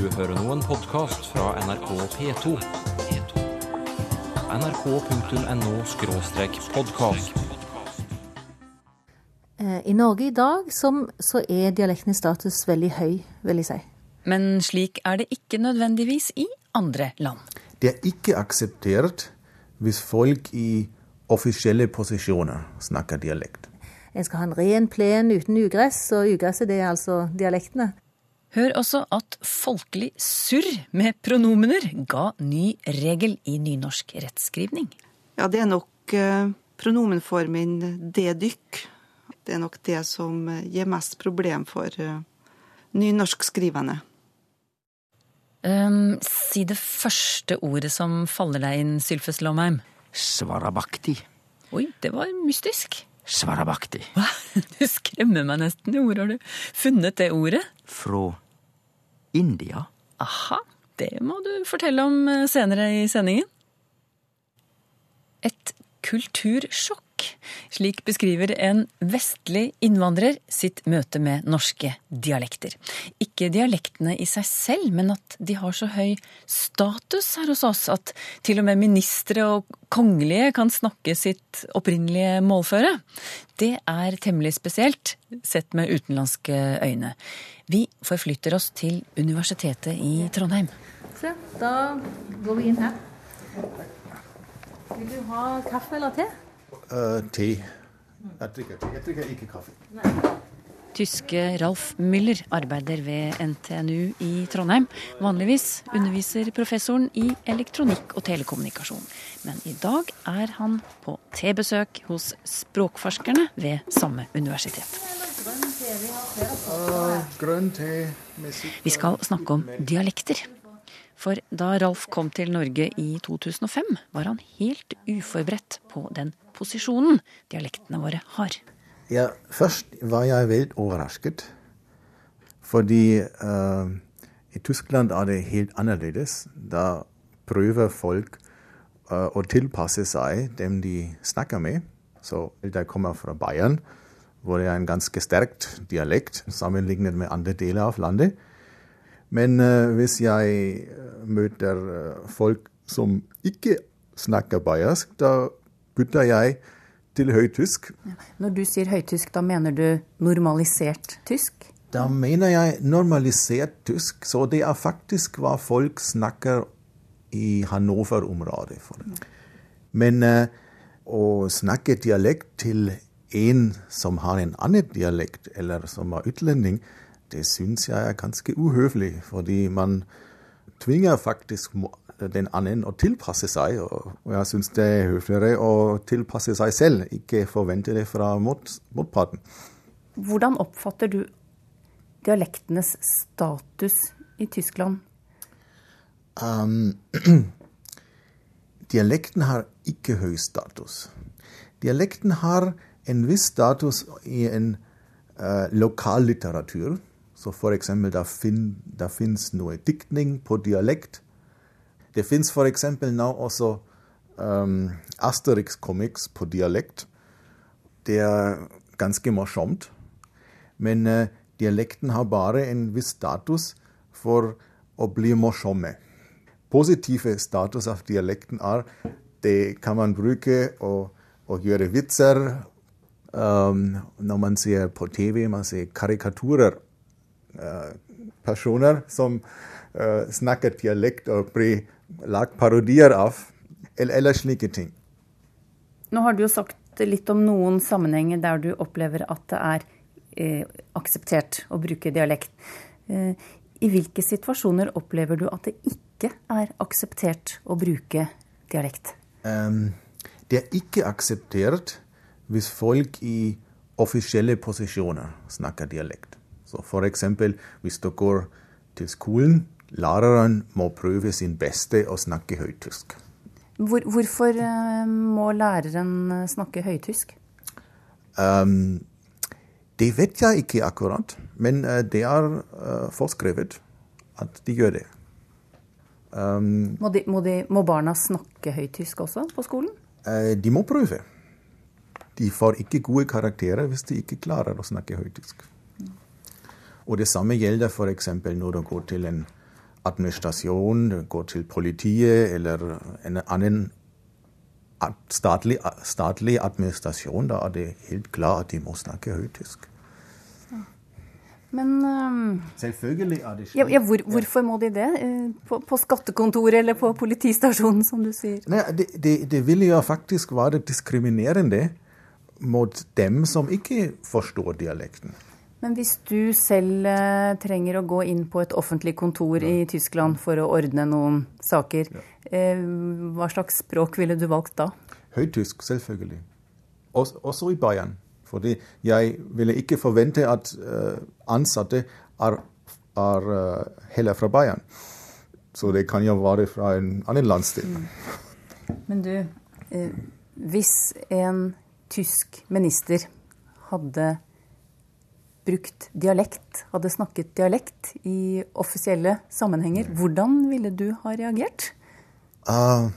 Du hører nå en podkast fra NRK P2. nrk.no podkast. Eh, I Norge i dag som, så er dialektenes status veldig høy, vil jeg si. Men slik er det ikke nødvendigvis i andre land. Det er ikke akseptert hvis folk i offisielle posisjoner snakker dialekt. En skal ha en ren plen uten ugress, og ugresset det er altså dialektene. Hør også at folkelig surr med pronomener ga ny regel i nynorsk rettskrivning. Ja, det er nok eh, pronomenformen det dykk. Det er nok det som eh, gir mest problem for eh, nynorskskrivende. Um, si det første ordet som faller deg inn, Sylfes Lomheim. Svarabakti. Oi, det var mystisk. Svarabakti. Hva? Du skremmer meg nesten. Hvor har du funnet det ordet? Fra India. Aha, det må du fortelle om eh, senere i sendingen. Et kultursjokk. Slik beskriver en vestlig innvandrer sitt møte med norske dialekter. Ikke dialektene i seg selv, men at de har så høy status her hos oss at til og med ministre og kongelige kan snakke sitt opprinnelige målføre. Det er temmelig spesielt, sett med utenlandske øyne. Vi forflytter oss til Universitetet i Trondheim. Se, da går vi inn her. Vil du ha kaffe eller te? Eh, te. Jeg drikker te. Jeg drikker ikke kaffe. Tyske Ralf Müller arbeider ved NTNU i Trondheim. Vanligvis underviser professoren i elektronikk og telekommunikasjon. Men i dag er han på tebesøk hos språkforskerne ved samme universitet. Vi skal snakke om dialekter. For da Ralf kom til Norge i 2005, var han helt uforberedt på den posisjonen dialektene våre har. Ja, først var jeg veldig overrasket. Fordi uh, i Tyskland er det helt annerledes. Da prøver folk uh, å tilpasse seg dem de snakker med. Så jeg kommer fra Bayern, hvor det er en ganske sterkt dialekt sammenlignet med andre deler av landet. Men uh, hvis jeg møter folk som ikke snakker bayersk, da bytter jeg til høytysk. Når du sier høytysk, da mener du normalisert tysk? Da mener jeg normalisert tysk, så det er faktisk hva folk snakker i Hannover-området. Men eh, å snakke dialekt til en som har en annen dialekt, eller som er utlending, det syns jeg er ganske uhøflig. Fordi man tvinger faktisk den annen å tilpasse seg. Og jeg syns det er høfligere å tilpasse seg selv, ikke forvente det fra mot, motparten. Hvordan oppfatter du dialektenes status i Tyskland? Um, dialekten har ikke høy status. Dialekten har en viss status i en uh, lokallitteratur. Så for eksempel, det fin, der fins noe diktning på dialekt. Fins for eksempel nå også um, Asterix-comics på dialekt. Det er ganske morsomt. Men eh, dialekten har bare en viss status for å bli. Positive status av dialekten er det kan man bruke å, å gjøre vitser. Um, når man ser på TV, man ser karikaturer. eh, personer som eh, snakker dialekt og blir lagt parodier av. Eller, eller slike ting. Nå har du jo sagt litt om noen sammenhenger der du opplever at det er eh, akseptert å bruke dialekt. Eh, I hvilke situasjoner opplever du at det ikke er akseptert å bruke dialekt? Um, det er ikke akseptert hvis folk i offisielle posisjoner snakker dialekt. Så eksempel hvis du går til skolen, læreren må prøve sin beste å snakke høytysk. Hvor, hvorfor eh, må læreren eh, snakke høytysk? Um, det vet jeg ikke akkurat, men eh, det er forskrevet at de gjør det. Um, Må, de, må, de, må barna snakke høytysk også på skolen? de må prøve. De får ikke gode karakterer hvis de ikke klarer å snakke høytysk. Og det samme gjelder f.eks. når du går til en administrasjon, går til politiet eller en annen statlig, statlig administrasjon, da er det helt klart at de må snakke høytysk. Men um, Selvfølgelig er det slik. ja, ja, hvor, hvorfor må de det? Eh, På, på skattekontoret eller på politistasjonen, som du sier? Nei, det, det, det vil jo faktisk være diskriminerende mot dem som ikke forstår dialekten. Men hvis du selv eh, trenger å gå inn på et offentlig kontor i Tyskland for å ordne noen saker, ja. hva slags språk ville du valgt da? Høytysk, selvfølgelig. Også, også i Bayern. Fordi jeg ville ikke forvente at eh, ansatte er, er eh, heller fra Bayern. Så det kan jo være fra en annen landsdel. Men du, eh, hvis en tysk minister hadde brukt dialekt, hadde snakket dialekt i offisielle sammenhenger, hvordan ville du ha reagert? Uh,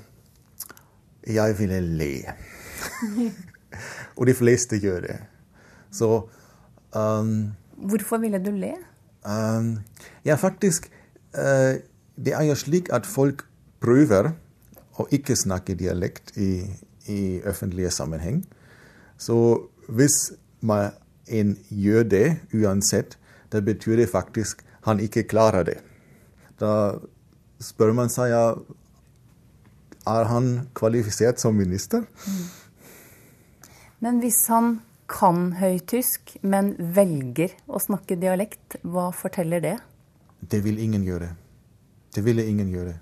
jeg ville le. Og de fleste gjør det. Så um, Hvorfor ville du le? um, Ja, faktisk uh, Det er jo slik at folk prøver å ikke snakke dialekt i, i offentlige sammenheng. Så hvis man en gjør det uansett, da betyr det faktisk han ikke klarer det. Da spør man seg ja, er han kvalifisert som minister? Men hvis han kan høytysk, men velger å snakke dialekt, hva forteller det? Det vil ingen gjøre. Det ville ingen gjøre.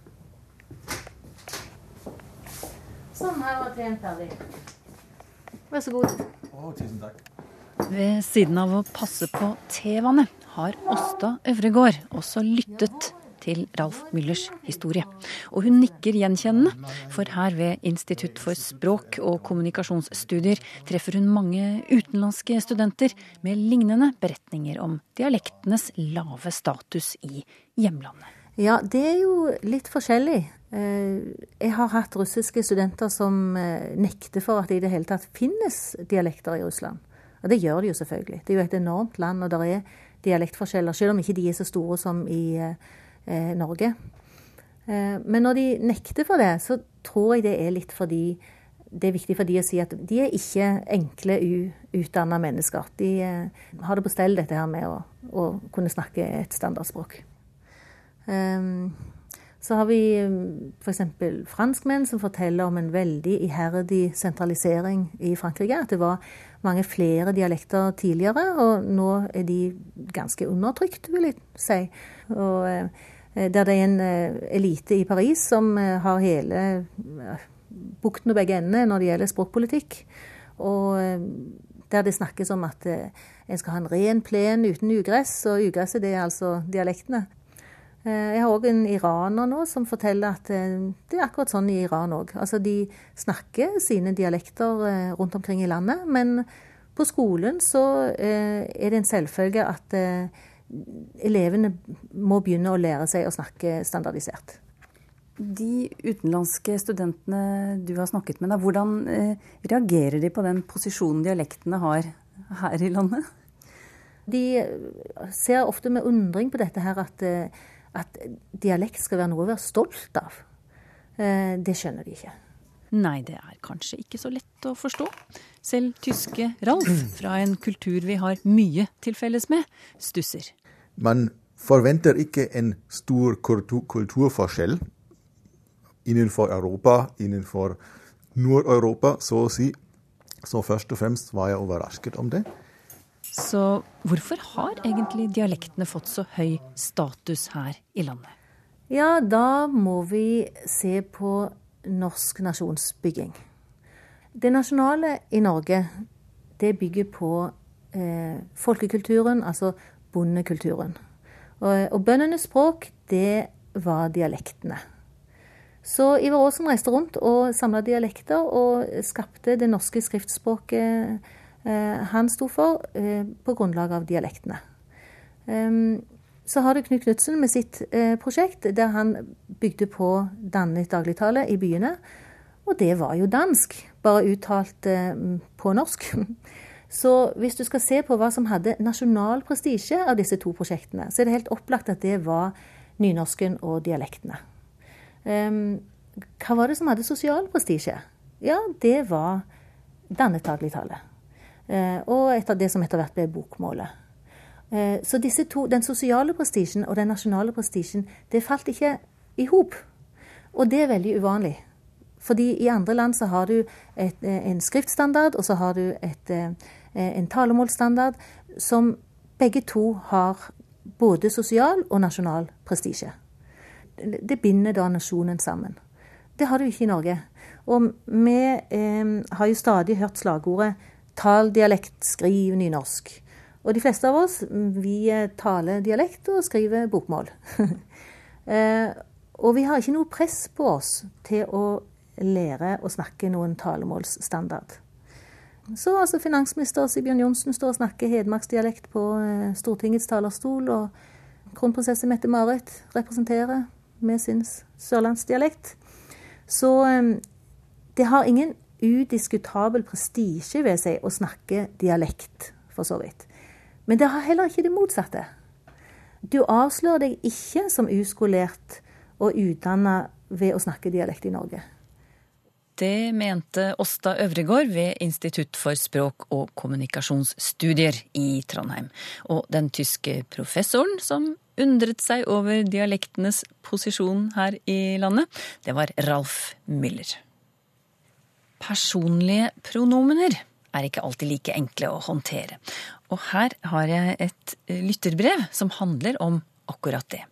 Sånn, her var teen ferdig. Vær så god. Å, tusen takk. Ved siden av å passe på tevannet har Åsta Øvregård også lyttet til Ralf Müllers historie. Og hun nikker gjenkjennende, for her ved Institutt for språk- og kommunikasjonsstudier treffer hun mange utenlandske studenter med lignende beretninger om dialektenes lave status i hjemlandet. Ja, det er jo litt forskjellig. Eh, Jeg har hatt russiske studenter som eh, nekter for at det i det hele tatt finnes dialekter i Russland. Og det gjør det jo selvfølgelig. Det er jo et enormt land, og det er dialektforskjeller, selv om ikke de er så store som i eh, eh, Norge. Eh, men når de nekter for det, så tror jeg det er litt fordi det er viktig for de å si at de er ikke enkle, uutdanna mennesker. De eh, har det på stell, dette her med å, å kunne snakke et standardspråk. Um, så har vi f.eks. franskmenn som forteller om en veldig iherdig sentralisering i Frankrike. At det var mange flere dialekter tidligere, og nå er de ganske undertrykt, vil jeg si. Og eh, der det er en eh, elite i Paris som eh, har hele bukten og begge endene når det gjelder språkpolitikk. Og der det snakkes om at en skal ha en ren plen uten ugress, og ugresset det er altså dialektene. Eh, Jeg har òg en iraner nå som forteller at eh, det er akkurat sånn i Iran òg. Altså de snakker sine dialekter eh, rundt omkring i landet, men på skolen så er det en selvfølge at elevene må begynne å lære seg å snakke standardisert. De utenlandske studentene du har snakket med, da, hvordan reagerer de på den posisjonen dialektene har her i landet? De ser ofte med undring på dette her at, at dialekt skal være noe å være stolt av. Eh, Det skjønner de ikke. Nei, det er kanskje ikke så lett å forstå. Selv tyske Ralf, fra en kultur vi har mye til felles med, stusser. Man forventer ikke en stor kulturforskjell innenfor Europa, innenfor Nord-Europa, så å si. Så først og fremst var jeg overrasket om det. Så hvorfor har egentlig dialektene fått så høy status her i landet? Ja, da må vi se på norsk nasjonsbygging. Det nasjonale i Norge, det bygger på eh, folkekulturen, altså bondekulturen. Og, og bøndenes språk, det var dialektene. Så Ivar Aasen reiste rundt og samla dialekter og skapte det norske skriftspråket han sto for, eh, på grunnlag av dialektene. Um, så har du Knut Knutsen med sitt eh, prosjekt, der han bygde på dannet dagligtale i byene. Og det var jo dansk, bare uttalt eh, på norsk. Så hvis du skal se på hva som hadde nasjonal prestisje av disse to prosjektene, så er det helt opplagt at det var nynorsken og dialektene. Um, hva var det som hadde sosial prestisje? Ja, det var dannetaglig tale. Uh, og etter det som etter hvert ble bokmålet. Uh, så disse to, den sosiale prestisjen og den nasjonale prestisjen, det falt ikke i hop. Og det er veldig uvanlig. Fordi i andre land så har du et, en skriftstandard, og så har du et, en talemålsstandard som begge to har både sosial og nasjonal prestisje. Det binder da nasjonen sammen. Det har du ikke i Norge. Og vi eh, har jo stadig hørt slagordet 'tal dialekt, skriv nynorsk'. Og de fleste av oss vi eh, taler dialekt og skriver bokmål. eh, og vi har ikke noe press på oss til å lære å snakke noen talemålsstandard. Så altså finansminister Sigbjørn Johnsen står og snakker hedmarksdialekt på eh, Stortingets talerstol, og kronprinsesse Mette-Marit representerer med sin sørlandsdialekt. Så det har ingen udiskutabel prestisje ved seg å snakke dialekt, for så vidt. Men det har heller ikke det motsatte. Du avslører deg ikke som uskolert og utdanna ved å snakke dialekt i Norge. Det mente Åsta Øvregård ved Institutt for språk- og kommunikasjonsstudier i Trondheim. Og den tyske professoren som undret seg over dialektenes posisjon her i landet, det var Ralf Müller. Personlige pronomener er ikke alltid like enkle å håndtere. Og her har jeg et lytterbrev som handler om akkurat det.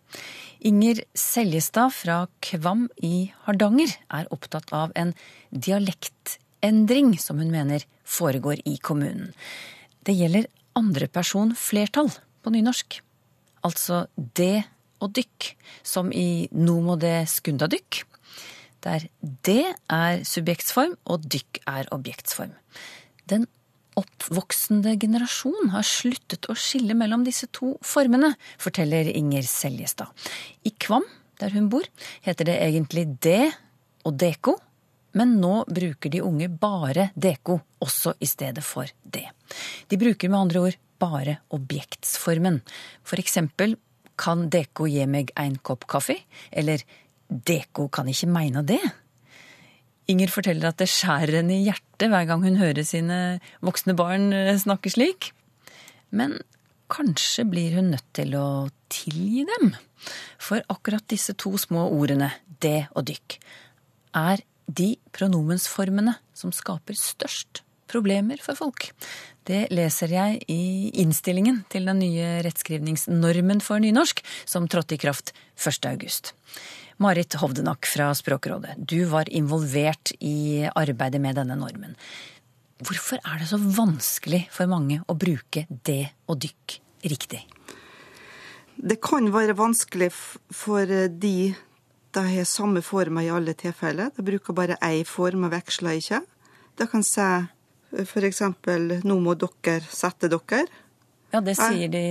Inger Seljestad fra Kvam i Hardanger er opptatt av en dialektendring som hun mener foregår i kommunen. Det gjelder andreperson flertall på nynorsk. Altså det og dykk, som i no må det skunda dykk. Der det er subjektsform og dykk er objektsform. Den oppvoksende generasjon har sluttet å skille mellom disse to formene, forteller Inger Seljestad. I Kvam, der hun bor, heter det egentlig det og deko, men nå bruker de unge bare deko også i stedet for det. De bruker med andre ord bare objektsformen. For eksempel kan deko gi meg en kopp kaffe, eller deko kan ikke meine det. Inger forteller at det skjærer henne i hjertet hver gang hun hører sine voksne barn eh, snakke slik. Men kanskje blir hun nødt til å tilgi dem. For akkurat disse to små ordene, det og dykk, er de pronomensformene som skaper størst problemer for folk. Det leser jeg i innstillingen til den nye rettskrivningsnormen for nynorsk, som trådte i kraft 1. august. Marit Hovdenak fra Språkrådet, du var involvert i arbeidet med denne normen. Hvorfor er det så vanskelig for mange å bruke det og dykk riktig? Det kan være vanskelig for de de har samme former i alle tilfeller. De bruker bare én form og veksler ikke. De kan si f.eks.: Nå må dere sette dere. Ja, det sier de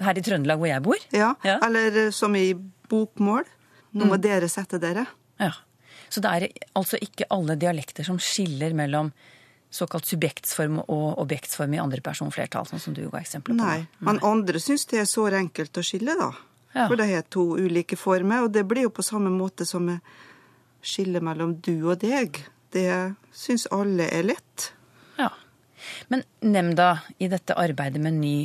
her i Trøndelag hvor jeg bor. Ja, ja. eller som i bokmål. Nå må mm. dere sette dere. Ja. Så det er altså ikke alle dialekter som skiller mellom såkalt subjektsform og objektsform i andrepersonflertall, sånn som du ga eksempler på. Nei, men andre syns det er så enkelt å skille, da. Ja. For det har to ulike former, og det blir jo på samme måte som skillet mellom du og deg. Det syns alle er lett. Ja. Men nemnda i dette arbeidet med ny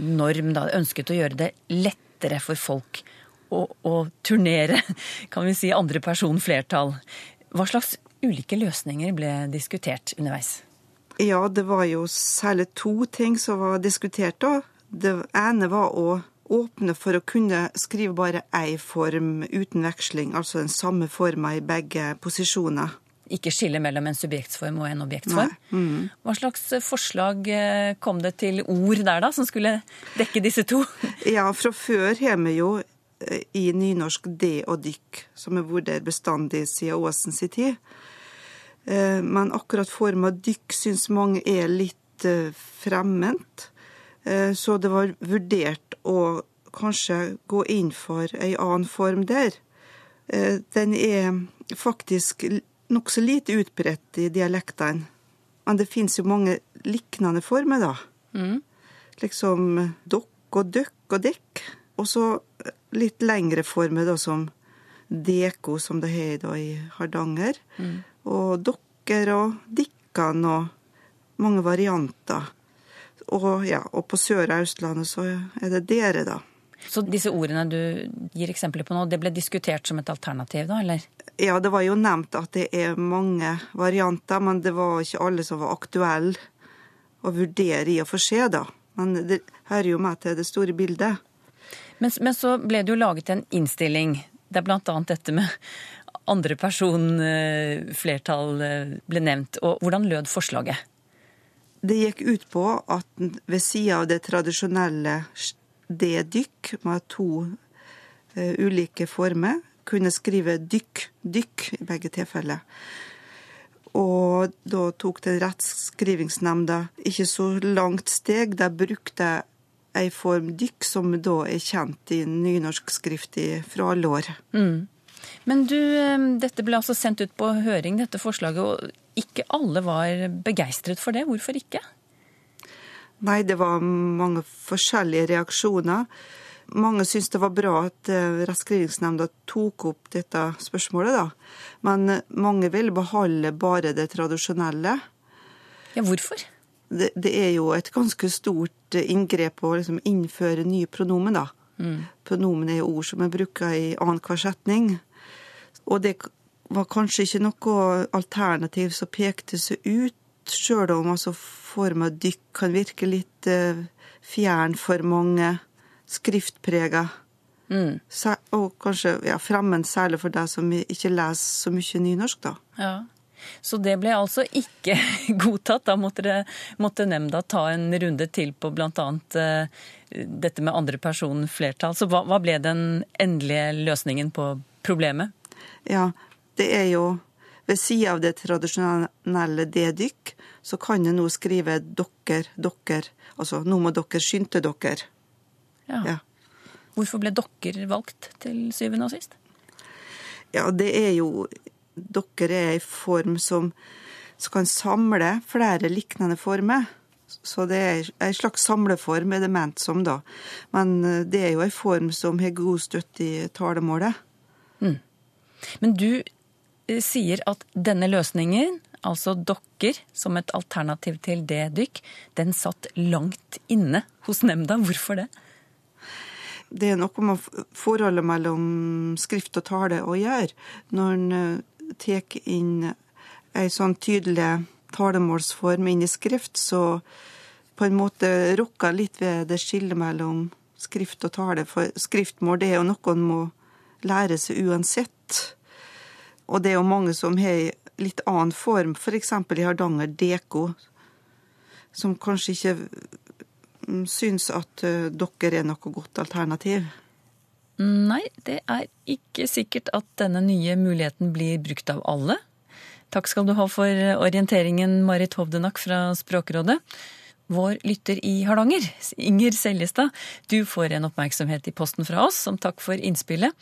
norm da, ønsket å gjøre det lettere for folk å, å turnere, kan vi si, andre person flertall. Hva slags ulike løsninger ble diskutert underveis? Ja, det var jo særlig to ting som var diskutert da. Det ene var å åpne for å kunne skrive bare én form uten veksling, altså den samme forma i begge posisjoner. Ikke skille mellom en subjektsform og en objektsform. Mm. Hva slags forslag eh, kom det til ord der, da, som skulle dekke disse to? Ja, fra før har vi jo i nynorsk det og dykk, som har vært der bestandig siden Åsen sin tid. Eh, men akkurat forma dykk syns mange er litt eh, fremmed. Eh, så det var vurdert å kanskje gå inn for ei annen form der. Den er faktisk nokså lite utbredt i dialektene. Men det fins jo mange liknende former, da. Mm. Liksom dokk og døkk og dekk. Og så litt lengre former, da, som deko, som det har da i Hardanger. Og dokker og dikkan og mange varianter. Og, ja, og på Sør- og Østlandet så er det dere, da. Så disse ordene du gir eksempler på nå, det ble diskutert som et alternativ, da, eller? Ja, det var jo nevnt at det er mange varianter, men det var ikke alle som var aktuelle å vurdere i og for seg, da. Men det hører jo med til det store bildet. Men, men så ble det jo laget en innstilling Det blant annet dette med andre person eh, flertall eh, ble nevnt. Og hvordan lød forslaget? Det gikk ut på at ved sida av det tradisjonelle D-dykk, med to eh, ulike former, kunne skrive dykk, dykk i begge tilfeller. Og da tok den rettskrivingsnemnda ikke så langt steg. De brukte ei form dykk som da er kjent i nynorsk skrift fra alle år. Men du, dette ble altså sendt ut på høring, dette forslaget, og ikke alle var begeistret for det. Hvorfor ikke? Nei, det var mange forskjellige reaksjoner. Mange syntes det var bra at eh, tok opp dette spørsmålet, da. Men mange ville beholde bare det tradisjonelle. Ja, hvorfor? Det, det er jo et ganske stort eh, inngrep å liksom innføre nye pronomen, da. Pronomen er jo ord som er brukt i annenhver setning. Og det var kanskje ikke noe alternativ som pekte seg ut, sjøl om altså forma dykk kan virke litt eh, fjern for mange, skriftprega. Mm. Og kanskje ja, fremmed særlig for deg som ikke leser så mye nynorsk, da. Ja. Så det ble altså ikke godtatt. Da måtte, det, måtte nemnda ta en runde til på bl.a. Uh, dette med andre person flertall. Så hva, hva ble den endelige løsningen på problemet? Ja, det er jo ved sida av det tradisjonelle det-dykk, så kan jeg nå skrive dokker, dokker. Altså nå må dere skynde dere. Ja. Ja. Hvorfor ble dokker valgt til syvende og sist? Ja, det er jo Dokker er ei form som, som kan samle flere liknende former. Så det er ei slags samleform, er det ment som, da. Men eh, det er jo ei form som har god støtte i talemålet. Men du eh, sier at denne løsningen, altså dokker som et alternativ til det dykk, den satt langt inne hos nemnda. Hvorfor det? Det er noe med forholdet mellom skrift og tale å gjøre. Når en tar inn ei sånn tydelig talemålsform inn i skrift, så på en måte rokker litt ved det skillet mellom skrift og tale. For skriftmål det er jo noe en må lære seg uansett. Og det er jo mange som har litt annen form, f.eks. i Hardanger deko, som kanskje ikke mm, syns at eh, dere er noe godt alternativ. Nei, det er ikke sikkert at denne nye muligheten blir brukt av alle. Takk skal du ha for orienteringen, Marit Hovdenak fra Språkrådet. Vår lytter i Hardanger, Inger Seljestad, du får en oppmerksomhet i posten fra oss som takk for innspillet.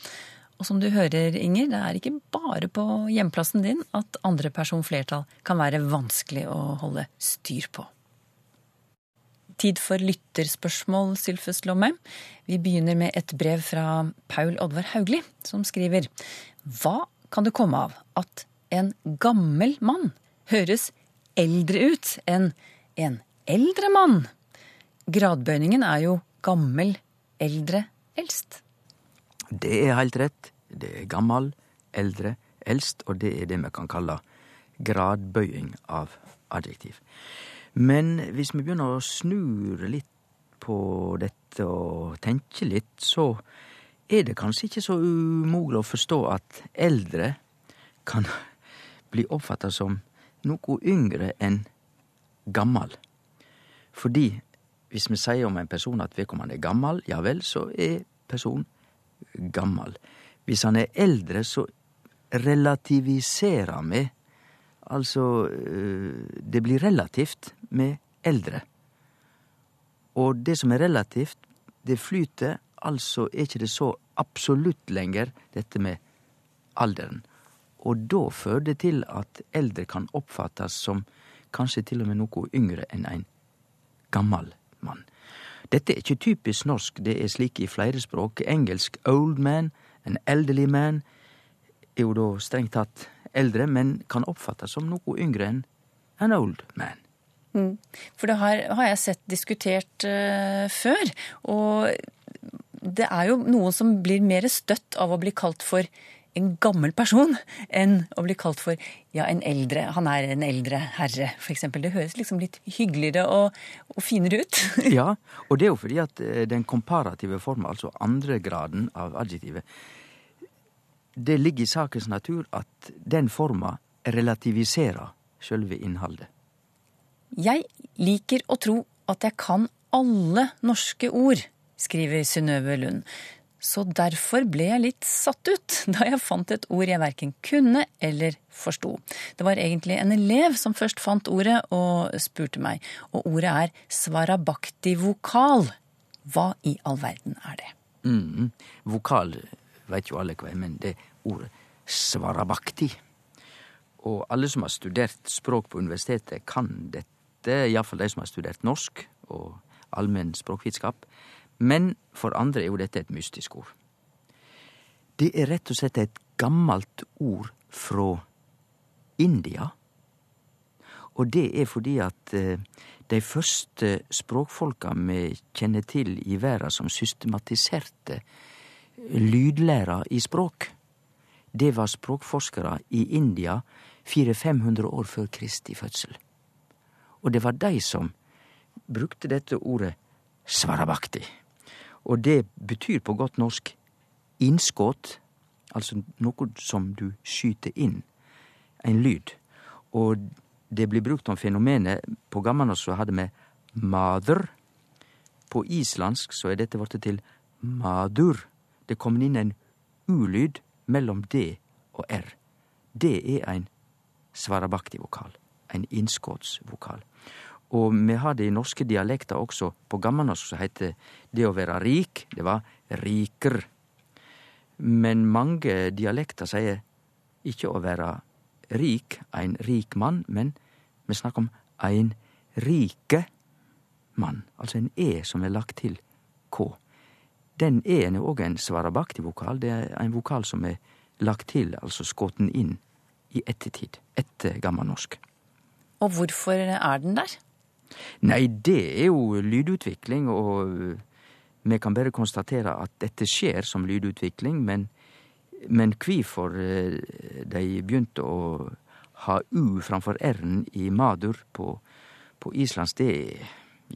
Og som du hører, Inger, det er ikke bare på hjemplassen din at andreperson flertall kan være vanskelig å holde styr på. Tid for lytterspørsmål, Sylfes Lomme. Vi begynner med et brev fra Paul Oddvar Haugli, som skriver Hva kan det komme av at en gammel mann høres eldre ut enn en eldre mann? Gradbøyningen er jo gammel, eldre, eldst. Det er helt rett. Det er gammel, eldre, eldst, og det er det vi kan kalle gradbøying av adjektiv. Men hvis vi begynner å snure litt på dette og tenke litt, så er det kanskje ikke så umulig å forstå at eldre kan bli oppfatta som noe yngre enn gammal. Fordi hvis vi sier om en person at vedkommende er gammel, ja vel, så er personen gammel. Hvis han er eldre, så relativiserer vi. Altså, øh, det blir relativt med eldre. Og det som er relativt, det flyter, altså er ikke det så absolutt lenger, dette med alderen. Og da fører det til at eldre kan oppfattes som kanskje til og med noe yngre enn en gammel mann. Dette er ikke typisk norsk, det er slik i flere språk. Engelsk old man, en elderly man, er jo da strengt tatt eldre, men kan oppfattes som noe yngre enn an old man. Mm. For det har, har, jeg sett diskutert uh, før. Og det er jo noen som blir mer støtt av å bli kalt for en gammel person enn å bli kalt for ja, en eldre Han er en eldre herre, f.eks. Det høres liksom litt hyggeligere og, og finere ut. ja, og det er jo fordi at eh, den komparative formen, altså andregraden av adjektivet, det ligger i sakens natur at den forma relativiserer sjølve innholdet. Jeg liker å tro at jeg kan alle norske ord, skriver Synnøve Lund. Så derfor ble jeg litt satt ut da jeg fant et ord jeg verken kunne eller forsto. Det var egentlig en elev som først fant ordet og spurte meg, og ordet er svarabakti-vokal. Hva i all verden er det? Mm, vokal veit jo alle hva men det ordet svarabakti. Og alle som har studert språk på universitetet, kan dette, iallfall de som har studert norsk og allmenn språkvitenskap. Men for andre er jo dette et mystisk ord. Det er rett og slett et gammelt ord fra India. Og det er fordi at eh, de første språkfolka vi kjenner til i verda som systematiserte lydlæra i språk, det var språkforskere i India 400-500 år før Kristi fødsel. Og det var de som brukte dette ordet svarabakti. Og det betyr på godt norsk innskudd, altså noe som du skyter inn, en lyd. Og det blir brukt om fenomenet På gammelnorsk så hadde vi madur. På islandsk så er dette blitt til madur. Det kom inn en u-lyd mellom D og R. Det er ein svarabakti-vokal. En innskottsvokal. Og vi har det i norske dialekter også. På gammelnorsk så heiter det å være rik, det var riker. Men mange dialekter sier ikke å være rik, ein rik mann, men vi snakker om ein rike mann. Altså en E som er lagt til K. Den E-en er òg en svarabakti-vokal. Det er en vokal som er lagt til, altså skoten inn, i ettertid. Etter gammelnorsk. Og hvorfor er den der? Nei, det er jo lydutvikling, og vi kan bare konstatere at dette skjer som lydutvikling, men, men hvorfor eh, de begynte å ha U framfor R-en i Madur på, på islandsk, det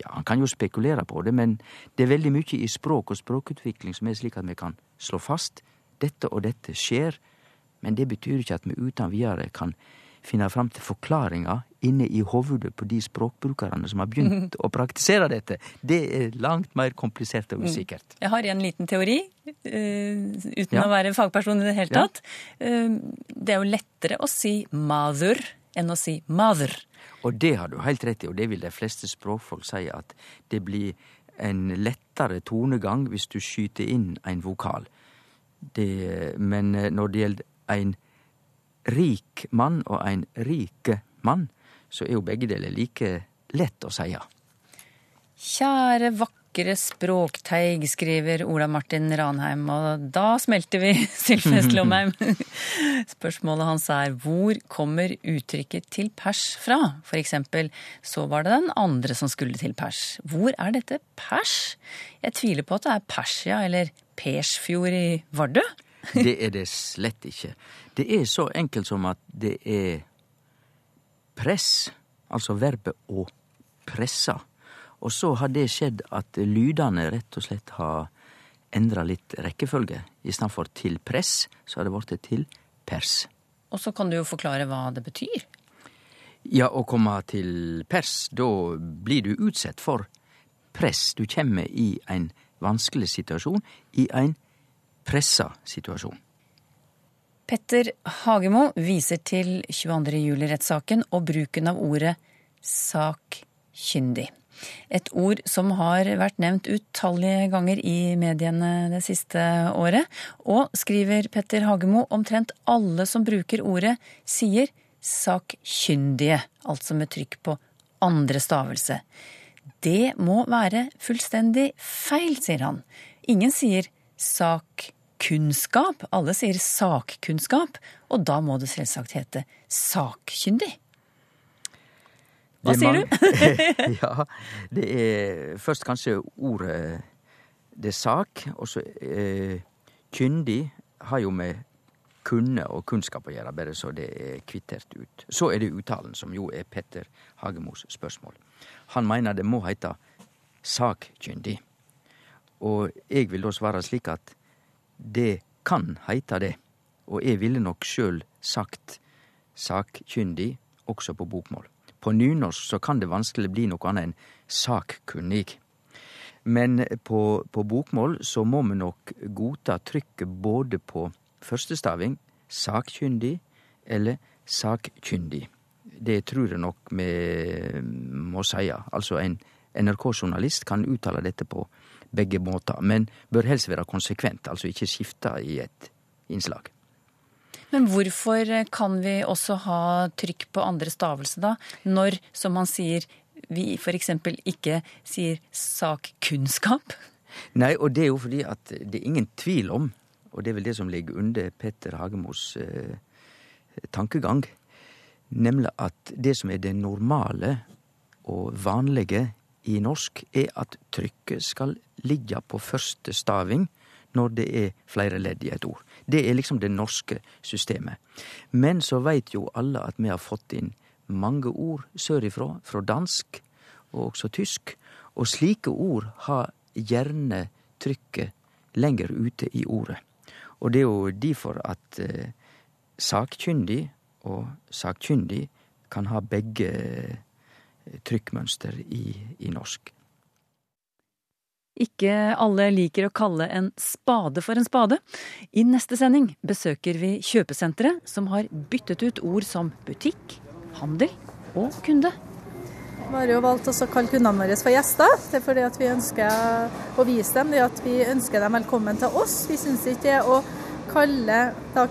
ja, Han kan jo spekulere på det, men det er veldig mye i språk og språkutvikling som er slik at vi kan slå fast dette og dette skjer, men det betyr ikke at vi uten videre kan finne fram til forklaringa inne i hovudet på de språkbrukerne som har begynt å praktisere dette. Det er langt mer komplisert og usikkert. Mm. Jeg har en liten teori, uh, uten ja. å være fagperson i det hele tatt. Ja. Uh, det er jo lettere å si mother enn å si mother. Og det har du helt rett i, og det vil de fleste språkfolk si, at det blir en lettere tonegang hvis du skyter inn en vokal. Det, men eh, når det gjelder en rik mann og en rike mann, så er jo begge deler like lett å si. Kjære vakre språkteig, skriver Ola Martin Ranheim, og da smelter vi, Sylfest Lomheim. Spørsmålet hans er hvor kommer uttrykket til pers fra? For eksempel så var det den andre som skulle til pers. Hvor er dette pers? Jeg tviler på at det er Persia eller Persfjord i Vardø. det er det slett ikke. Det er så enkelt som at det er press, altså verbet å presse. Og så har det skjedd at lydene rett og slett har endra litt rekkefølge. I stedet for til press, så har det blitt til pers. Og så kan du jo forklare hva det betyr. Ja, å komme til pers, da blir du utsatt for press. Du kommer i en vanskelig situasjon, i en pressa situasjon. Petter Hagemo viser til 22. juli-rettssaken og bruken av ordet sakkyndig. Et ord som har vært nevnt utallige ganger i mediene det siste året. Og, skriver Petter Hagemo, omtrent alle som bruker ordet, sier sakkyndige, altså med trykk på andre stavelse. Det må være fullstendig feil, sier han. Ingen sier sakkunnskap, alle sier sakkunnskap, og da må det selvsagt hete sakkyndig. Hva er sier du? ja, det er først kanskje ordet det er sak, og så eh, kyndig har jo med kunne og kunnskap å gjøre, bare så det er kvittert ut. Så er det uttalen, som jo er Petter Hagemos spørsmål. Han mener det må heite sakkyndig. Og jeg vil da svare slik at det kan heite det, og jeg ville nok sjøl sagt sakkyndig også på bokmål. På nynorsk så kan det vanskelig bli noe annet enn sakkunnig. Men på, på bokmål så må vi nok godta trykket både på førstestaving, sakkyndig, eller sakkyndig. Det tror jeg nok vi må si. Altså en NRK-journalist kan uttale dette på begge måter, men bør helst være konsekvent, altså ikke skifte i et innslag. Men hvorfor kan vi også ha trykk på andre stavelse da, når, som man sier, vi f.eks. ikke sier sakkunnskap? Nei, og det er jo fordi at det er ingen tvil om, og det er vel det som ligger under Petter Hagemos eh, tankegang, nemlig at det som er det normale og vanlige i norsk, er at trykket skal ligge på første staving når det er flere ledd i et ord. Det er liksom det norske systemet. Men så veit jo alle at vi har fått inn mange ord sørifra, fra dansk og også tysk, og slike ord har gjerne trykket lenger ute i ordet. Og det er jo derfor at eh, sakkyndig og sakkyndig kan ha begge eh, trykkmønster i, i norsk. Ikke alle liker å kalle en spade for en spade. I neste sending besøker vi kjøpesentre som har byttet ut ord som butikk, handel og kunde. Vi har jo valgt å kalle kundene våre for gjester. Det er fordi at vi ønsker å vise dem det at vi ønsker dem velkommen til oss. Vi syns ikke det å kalle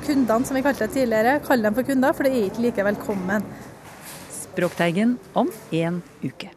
kundene, som vi kalte det tidligere, kalle dem for kunder, for det er ikke like velkommen. Språkteigen om en uke.